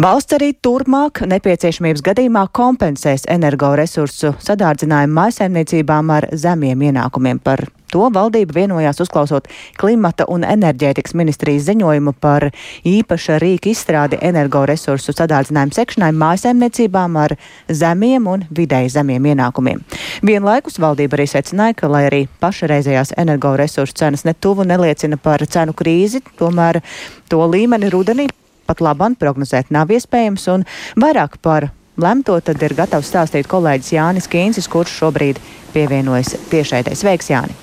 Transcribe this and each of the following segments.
Valsts arī turpmāk nepieciešamības gadījumā kompensēs energoresursu sadārdzinājumu mājsaimniecībām ar zemiem ienākumiem. Par to valdība vienojās uzklausot klimata un enerģētikas ministrijas ziņojumu par īpaša rīka izstrādi energoresursu sadārdzinājumu sekšanai mājsaimniecībām ar zemiem un vidēji zemiem ienākumiem. Vienlaikus valdība arī secināja, ka, lai arī pašreizējās energoresursu cenas netuvu neliecina par cenu krīzi, tomēr to līmeni rudenī pat labam prognozēt nav iespējams, un vairāk par lemto tad ir gatavs stāstīt kolēģis Jānis Kīncis, kurš šobrīd pievienojas tiešraidē. Sveiks, Jāni!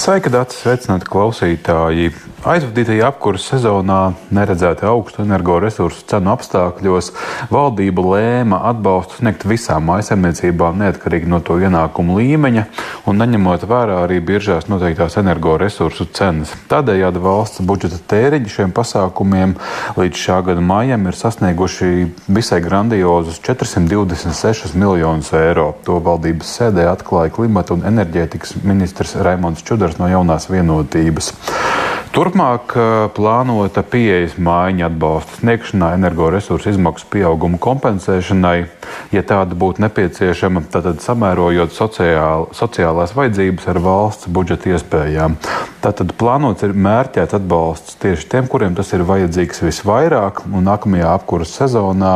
Sveika, Dārts! Sveicināti klausītāji! Aizvadītajā apkurss sezonā neredzēta augstu energoresursu cenu apstākļos valdība lēma atbalstu sniegt visām maisaimniecībām neatkarīgi no to ienākumu līmeņa un neņemot vērā arī biržās noteiktās energoresursu cenas. Tādējādi valsts budžeta tēriņi šiem pasākumiem līdz šā gada maijam ir sasnieguši visai grandiozus 426 miljonus eiro. To valdības sēdē atklāja klimata un enerģētikas ministrs Raimons Čudars no jaunās vienotības. Turpmāk plānota pieejas mājiņa atbalsta sniegšanā, energoresursu izmaksu pieauguma kompensēšanai, ja tāda būtu nepieciešama, tad samērojot sociāl, sociālās vajadzības ar valsts budžeta iespējām. Tātad plānots ir mērķēt atbalsts tieši tiem, kuriem tas ir vajadzīgs visvairāk, nākamajā apkuras sezonā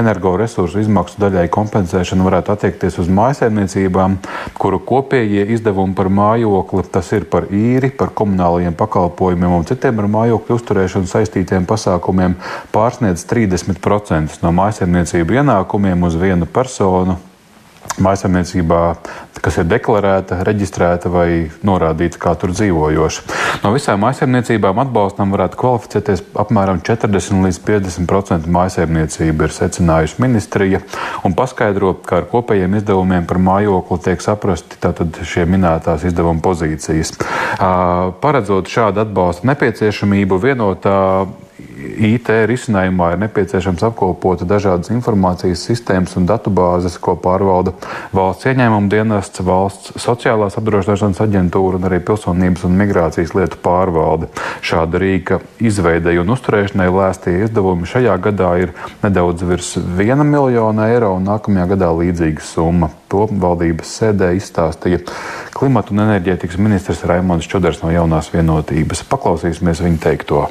energoresursu izmaksu daļai kompensēšana varētu attiekties uz mājsaimniecībām, kuru kopējie izdevumi par mājokli, tas ir par īri, par komunālajiem pakalpojumiem un citiem ar mājokļu uzturēšanu saistītiem pasākumiem pārsniedz 30% no mājsaimniecību ienākumiem uz vienu personu maisaimniecībā, kas ir deklarēta, reģistrēta vai norādīta kā tur dzīvojoša. No visām maisaimniecībām atbalstam varētu kvalificēties apmēram 40 līdz 50% maisaimniecība, ir secinājusi ministrija, un paskaidro, ka ar kopējiem izdevumiem par mājokli tiek saprasti šie minētās izdevuma pozīcijas. Paredzot šādu atbalstu nepieciešamību, vienotā IT risinājumā ir nepieciešams apkopot dažādas informācijas sistēmas un datubāzes, ko pārvalda valsts ieņēmuma dienests, valsts sociālās apdrošināšanas aģentūra un arī pilsonības un migrācijas lietu pārvalde. Šāda rīka izveidei un uzturēšanai lēstie izdevumi šajā gadā ir nedaudz virs viena miljona eiro un nākamajā gadā līdzīga summa. To valdības sēdē izstāstīja klimata un enerģētikas ministrs Raimons Čudars no jaunās vienotības. Paklausīsimies viņa teikto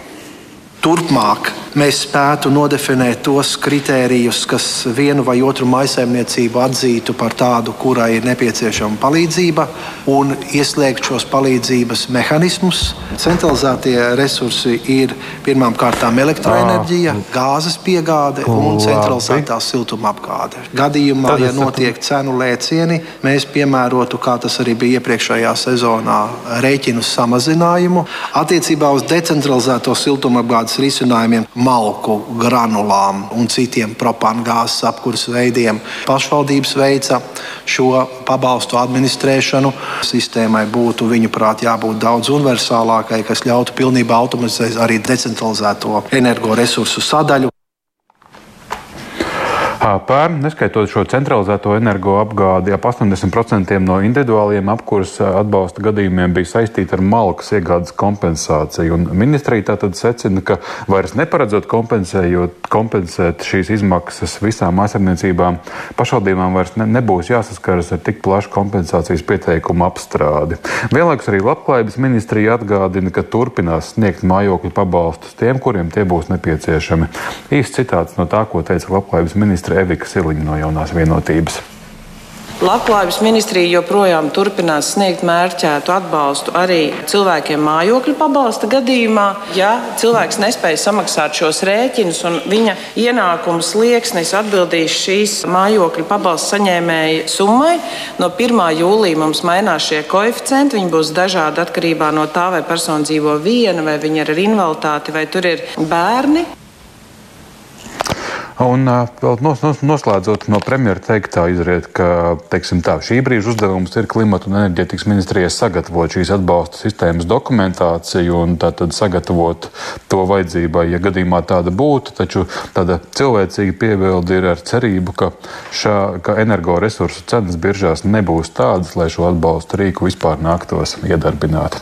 turpmāk mēs spētu nodefinēt tos kritērijus, kas vienu vai otru maisaimniecību atzītu par tādu, kurai ir nepieciešama palīdzība, un ieslēgt šos palīdzības mehānismus. Centralizētie resursi ir pirmām kārtām elektroenerģija, gāzes piegāde un centralizētā siltuma apgāde. Gadījumā, ja notiek cenu lēcieni, mēs piemērotu, kā tas arī bija iepriekšējā sezonā, rēķinu samazinājumu attiecībā uz decentralizēto siltuma apgādes risinājumiem, malku, granulām un citiem propangāzes apkurses veidiem. Pašvaldības veica šo pabalstu administrēšanu. Sistēmai būtu, viņuprāt, jābūt daudz universālākai, kas ļautu pilnībā automatizēt arī decentralizēto energoresursu sadaļu. Pērn, neskaitot šo centralizēto energoapgādi, ap 80% no individuāliem apkurses atbalsta gadījumiem bija saistīti ar malkas iegādes kompensāciju. Un ministrija tātad secina, ka vairs neparedzot kompensēt šīs izmaksas visām aizsardzniecībām, pašvaldībām vairs ne, nebūs jāsaskaras ar tik plašu kompensācijas pieteikumu apstrādi. Vienlaikus arī Labklājības ministrija atgādina, ka turpinās sniegt mājokļu pabalstus tiem, kuriem tie būs nepieciešami. Īsts citāts no tā, ko teica Labklājības ministrija Evika Siliņa no jaunās vienotības. Labklājības ministrija joprojām turpinās sniegt mērķētu atbalstu arī cilvēkiem mājokļu pabalsta gadījumā. Ja cilvēks nespēja samaksāt šos rēķinus un viņa ienākums slieksnis atbildīs šīs mājokļu pabalsta saņēmēja summai, no 1. jūlija mums mainās šie koeficienti. Viņi būs dažādi atkarībā no tā, vai persona dzīvo viena, vai viņa ir ar invaliditāti, vai tur ir bērni. Un vēl nos, nos, noslēdzot no premjera teiktā, izriet, ka teiksim, tā, šī brīža uzdevums ir klimata un enerģētikas ministrijai sagatavot šīs atbalsta sistēmas dokumentāciju un tātad sagatavot to vajadzībai, ja gadījumā tāda būtu. Taču tāda cilvēcīga piebilde ir ar cerību, ka, šā, ka energoresursu cenas biržās nebūs tādas, lai šo atbalstu rīku vispār nāktos iedarbināt.